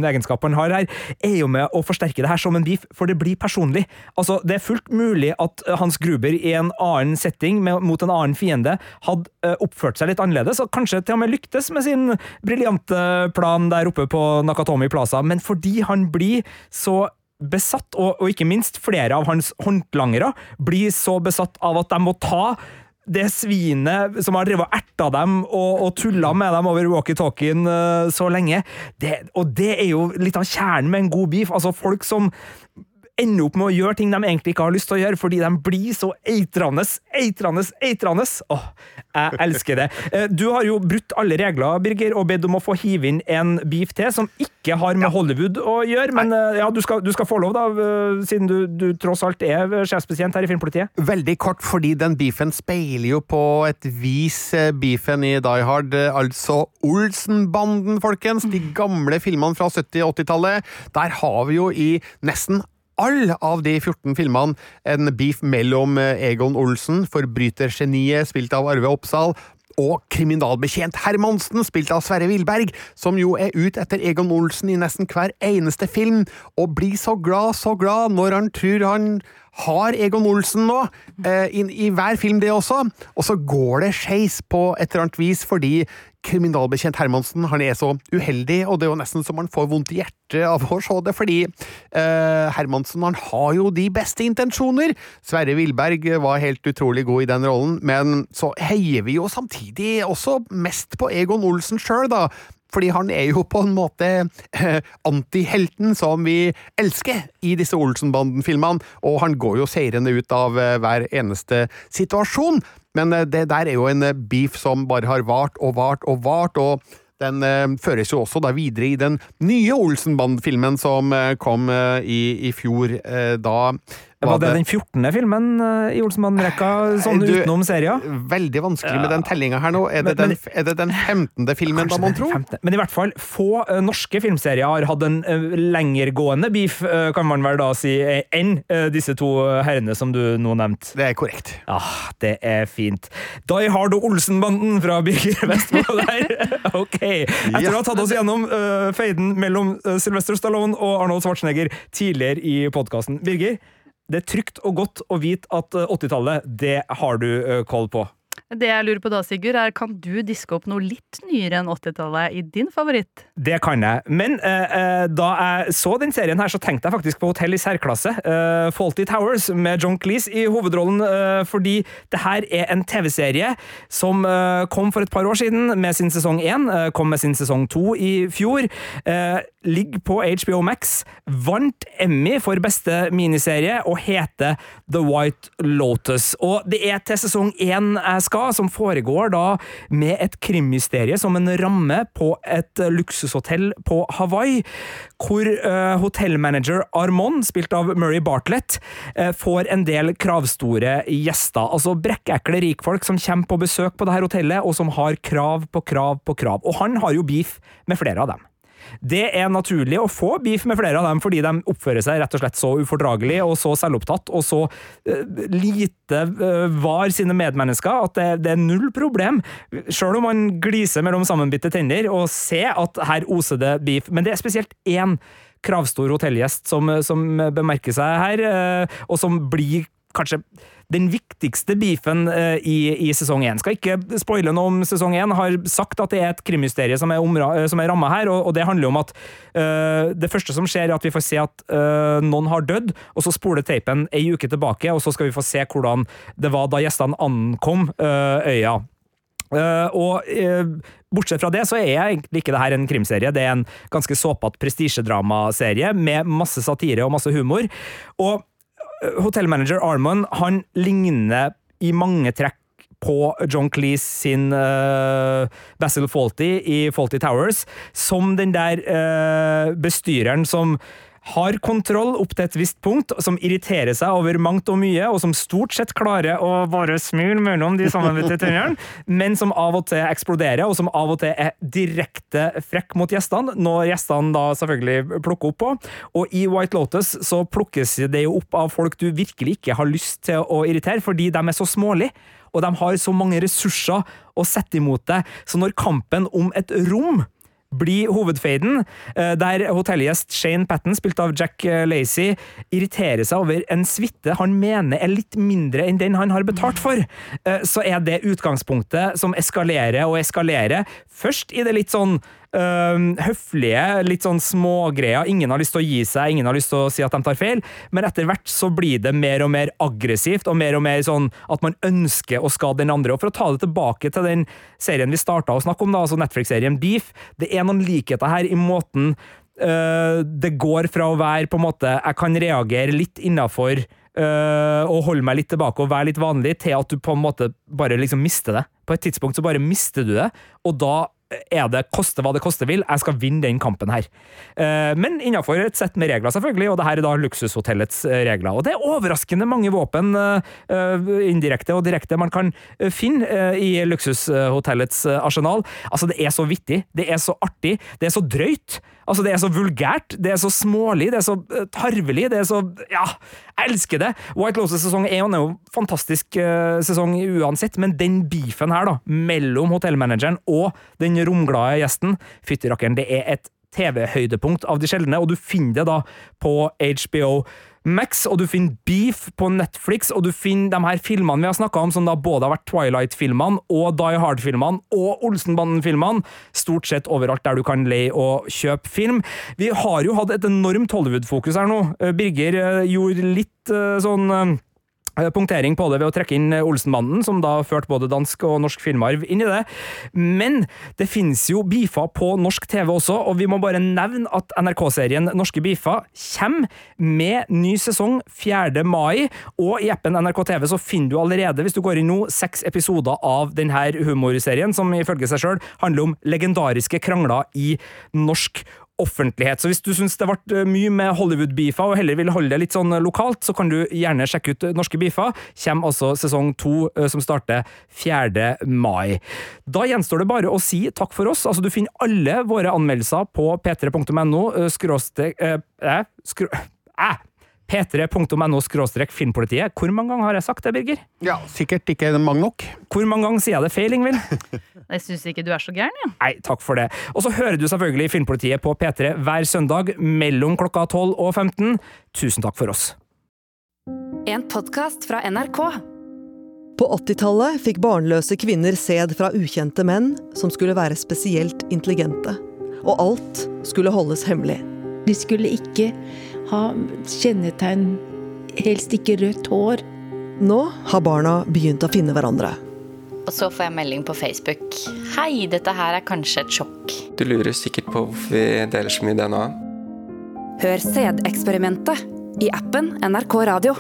egenskapen han har her, er jo med å forsterke det her som en beef, for det blir personlig. Altså, det er fullt mulig at Hans Gruber i en annen setting, med, mot en annen fiende, hadde eh, oppført seg litt annerledes, og kanskje til og med lyktes med sin briljante plan der oppe på Nakatomi Plaza, men fordi han blir så besatt, og, og ikke minst flere av hans håndlangere blir så besatt av at de må ta det svinet som har drevet og erta dem og, og tulla med dem over walkietalkien uh, så lenge. Det, og det er jo litt av kjernen med en god beef. Altså folk som ender opp med å gjøre ting de egentlig ikke har lyst til å gjøre, fordi de blir så eitrende, eitrende, eitrende. Åh, jeg elsker det. Eh, Du har jo brutt alle regler, Birger, og bedt om å få hive inn en beef til som ikke har med Hollywood å gjøre, men eh, ja, du skal, du skal få lov, da, eh, siden du, du tross alt er sjefsbetjent her i Filmpolitiet. Veldig kort, fordi den beefen speiler jo på et vis beefen i Die Hard, altså Olsenbanden, folkens. De gamle filmene fra 70- og 80-tallet. Der har vi jo i nesten alle av de 14 filmene en beef mellom eh, Egon Olsen, forbrytergeniet spilt av Arve Oppsal, og kriminalbetjent Hermansen, spilt av Sverre Wilberg, som jo er ute etter Egon Olsen i nesten hver eneste film, og blir så glad, så glad når han tror han har Egon Olsen nå, eh, i, i hver film det også, og så går det skeis på et eller annet vis fordi kriminalbetjent Hermansen han er så uheldig, og det er jo nesten så man får vondt i hjertet av å se det, fordi eh, Hermansen han har jo de beste intensjoner. Sverre Wilberg var helt utrolig god i den rollen, men så heier vi jo samtidig også mest på Egon Olsen sjøl, da. Fordi han er jo på en måte eh, antihelten som vi elsker i disse Olsenbanden-filmene, og han går jo seirende ut av eh, hver eneste situasjon. Men eh, det der er jo en eh, beef som bare har vart og vart og vart, og den føres jo også da videre i den nye Olsenband-filmen som kom i, i fjor. Da Var det den 14. filmen eh, i Olsenbanden-rekka, sånn Du- utenom serier? Veldig vanskelig med den tellinga her nå. Er det, Men- den, er det den 15. filmen, da, mon tro? Men i hvert fall, få uh, norske filmserier har hatt en uh, lengergående beef, uh, kan man vel da si, enn disse to herrene som du nå nevnte. Det er korrekt. Ah, det er fint. Die Hard og Olsenbanden fra Birger <laughs> Vestmo der. ok. Etter å ha tatt oss gjennom feiden mellom Sylvester Stallone og Arnold Schwarzenegger tidligere i podkasten. Birger, det er trygt og godt å vite at uh, 80-tallet, det har du uh, koll på. Det jeg lurer på da, Sigurd, er kan du diske opp noe litt nyere enn 80-tallet i din favoritt? Det kan jeg. Men eh, eh, da jeg så den serien her, så tenkte jeg faktisk på Hotell i særklasse. Eh, Faulty Towers med John Cleese i hovedrollen, eh, fordi det her er en TV-serie som eh, kom for et par år siden med sin sesong én, eh, kom med sin sesong to i fjor. Ligger på HBO Max. Vant Emmy for beste miniserie og heter The White Lotus. Og det er til sesong én jeg skal, som foregår da med et krimmysterie som en ramme på et luksushotell på Hawaii, hvor uh, hotellmanager Armond, spilt av Murray Bartlett, uh, får en del kravstore gjester. Altså brekkekle rikfolk som kommer på besøk på dette hotellet, og som har krav på krav på krav. Og han har jo beef med flere av dem. Det er naturlig å få beef med flere av dem, fordi de oppfører seg rett og slett så ufordragelig og så selvopptatt og så uh, lite uh, var sine medmennesker at det, det er null problem, sjøl om man gliser mellom sammenbitte tenner og ser at her oser det beef. Men det er spesielt én kravstor hotellgjest som, som bemerker seg her, eh, og som blir kanskje den viktigste beefen eh, i, i sesong én. Skal ikke spoile noe om sesong én. Har sagt at det er et krimmysterie som er, omra, eh, er ramma her, og, og det handler om at eh, det første som skjer, er at vi får se at eh, noen har dødd, og så spoler teipen ei uke tilbake, og så skal vi få se hvordan det var da gjestene ankom eh, øya. Uh, og uh, bortsett fra det, så er egentlig ikke det her en krimserie. Det er en ganske såpete prestisjedramaserie med masse satire og masse humor. Og hotellmanager Armon, han ligner i mange trekk på John Cleese sin uh, Basil Fawlty i Fawlty Towers, som den der uh, bestyreren som har kontroll opp til et visst punkt, som irriterer seg over mangt og mye, og som stort sett klarer å bare smule mellom de sammenbitte tennene, <laughs> men som av og til eksploderer, og som av og til er direkte frekk mot gjestene, når gjestene da selvfølgelig plukker opp på. Og i White Lotus så plukkes det jo opp av folk du virkelig ikke har lyst til å irritere, fordi de er så smålige. Og de har så mange ressurser å sette imot deg, så når kampen om et rom blir hovedfeiden, eh, der hotellgjest Shane Patten, spilt av Jack eh, Lacey, irriterer seg over en suite han mener er litt mindre enn den han har betalt for, eh, så er det utgangspunktet som eskalerer og eskalerer. Først i det litt sånn eh, høflige, litt sånn smågreier. Ingen har lyst til å gi seg, ingen har lyst til å si at de tar feil, men etter hvert så blir det mer og mer aggressivt, og mer og mer sånn at man ønsker å skade den andre. Og for å ta det tilbake til den serien vi starta å snakke om, da, altså Netflix-serien Beef, det er noen likheter her i måten øh, det går fra å være på en måte Jeg kan reagere litt innafor øh, og holde meg litt tilbake og være litt vanlig, til at du på en måte bare liksom mister det. På et tidspunkt så bare mister du det, og da er det koste hva det koste vil, jeg skal vinne den kampen her. Eh, Men innenfor et sett med regler, selvfølgelig, og det her er da luksushotellets eh, regler. Og det er overraskende mange våpen, eh, indirekte og direkte, man kan finne i luksushotellets arsenal. Altså, det er så vittig, det er så artig, det er så drøyt. Altså, det er så vulgært, det er så smålig, det er så tarvelig, det er så Ja, jeg elsker det! White Loses sesong 1 er jo en fantastisk sesong uansett, men den beefen her, da, mellom hotellmanageren og den romglade gjesten, fytti rakkeren, det er et TV-høydepunkt av de sjeldne, og du finner det da på HBO Max, og du finner Beef på Netflix, og du finner de her filmene vi har snakka om, som da både har vært Twilight-filmene og Die Hard-filmene og Olsenbanden-filmene, stort sett overalt der du kan leie og kjøpe film. Vi har jo hatt et enormt Hollywood-fokus her nå. Eh, Birger eh, gjorde litt eh, sånn punktering på det ved å trekke inn Olsenbanden, som da førte både dansk og norsk filmarv inn i det. Men det finnes jo beefer på norsk TV også, og vi må bare nevne at NRK-serien Norske beefer kommer med ny sesong 4. mai, og i appen NRK TV så finner du allerede, hvis du går inn nå, seks episoder av denne humorserien, som ifølge seg sjøl handler om legendariske krangler i norsk offentlighet. Så hvis du syns det ble mye med Hollywood-beefer og heller vil holde det litt sånn lokalt, så kan du gjerne sjekke ut Norske beefer. Kommer altså sesong to, eh, som starter 4. mai. Da gjenstår det bare å si takk for oss. Altså, du finner alle våre anmeldelser på p3.no eh, skråstrek eh, eh, <laughs> eh, p3.no skråstrek filmpolitiet. Hvor mange ganger har jeg sagt det, Birger? Ja, sikkert ikke mange nok. Hvor mange ganger sier jeg det feil, Ingvild? <laughs> Jeg syns ikke du er så gæren, jeg. Nei, takk for det. Og så hører du selvfølgelig Filmpolitiet på P3 hver søndag mellom klokka 12 og 15. Tusen takk for oss. En podkast fra NRK. På 80-tallet fikk barnløse kvinner sæd fra ukjente menn som skulle være spesielt intelligente. Og alt skulle holdes hemmelig. De skulle ikke ha kjennetegn, helst ikke rødt hår. Nå har barna begynt å finne hverandre. Og så får jeg melding på Facebook. Hei, dette her er kanskje et sjokk. Du lurer sikkert på hvorfor vi deler så mye DNA. Hør sædeksperimentet i appen NRK Radio.